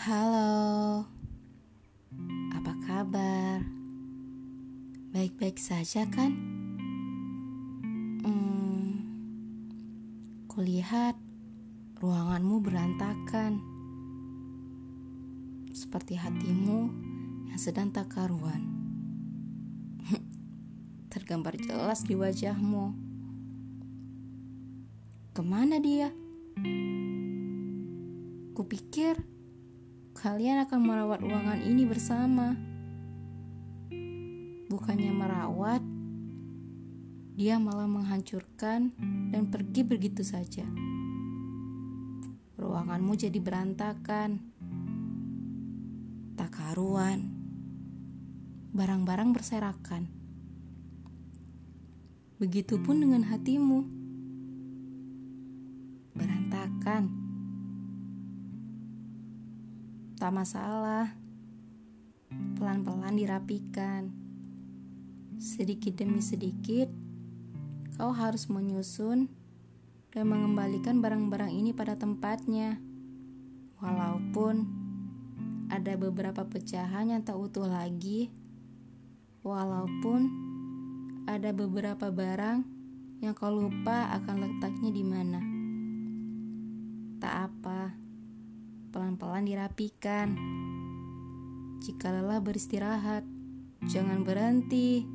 Halo, apa kabar? Baik-baik saja, kan? Hmm, kulihat ruanganmu berantakan, seperti hatimu yang sedang tak karuan. Tergambar jelas di wajahmu. Ke mana dia? Kupikir kalian akan merawat ruangan ini bersama bukannya merawat, dia malah menghancurkan dan pergi begitu saja. Ruanganmu jadi berantakan, tak karuan, barang-barang berserakan. Begitupun dengan hatimu, berantakan. Tak masalah, pelan-pelan dirapikan sedikit demi sedikit, kau harus menyusun dan mengembalikan barang-barang ini pada tempatnya. Walaupun ada beberapa pecahan yang tak utuh lagi, walaupun ada beberapa barang yang kau lupa akan letaknya di mana. Tak apa, pelan-pelan dirapikan. Jika lelah beristirahat, jangan berhenti.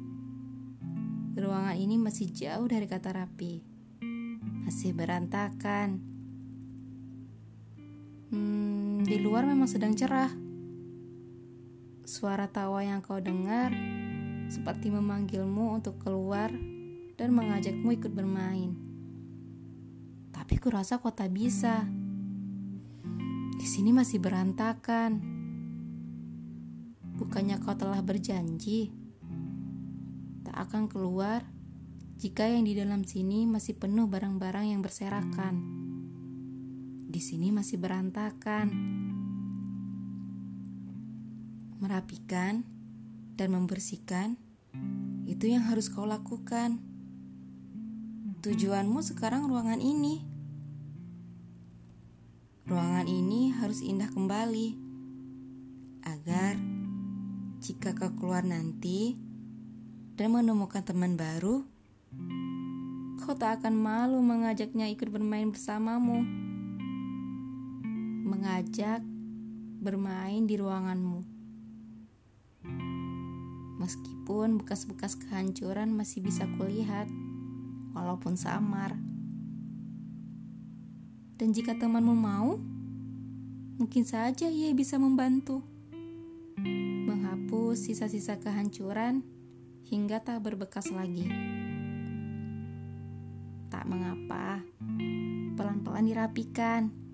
Ruangan ini masih jauh dari kata rapi. Masih berantakan. Hmm, di luar memang sedang cerah. Suara tawa yang kau dengar seperti memanggilmu untuk keluar dan mengajakmu ikut bermain. Tapi kurasa kau tak bisa. Di sini masih berantakan. Bukannya kau telah berjanji tak akan keluar jika yang di dalam sini masih penuh barang-barang yang berserakan. Di sini masih berantakan. Merapikan dan membersihkan itu yang harus kau lakukan. Tujuanmu sekarang ruangan ini. Ruangan ini harus indah kembali agar jika kau keluar nanti, dan menemukan teman baru, kau tak akan malu mengajaknya ikut bermain bersamamu. Mengajak bermain di ruanganmu. Meskipun bekas-bekas kehancuran masih bisa kulihat, walaupun samar. Dan jika temanmu mau, mungkin saja ia bisa membantu menghapus sisa-sisa kehancuran hingga tak berbekas lagi. Tak mengapa, pelan-pelan dirapikan.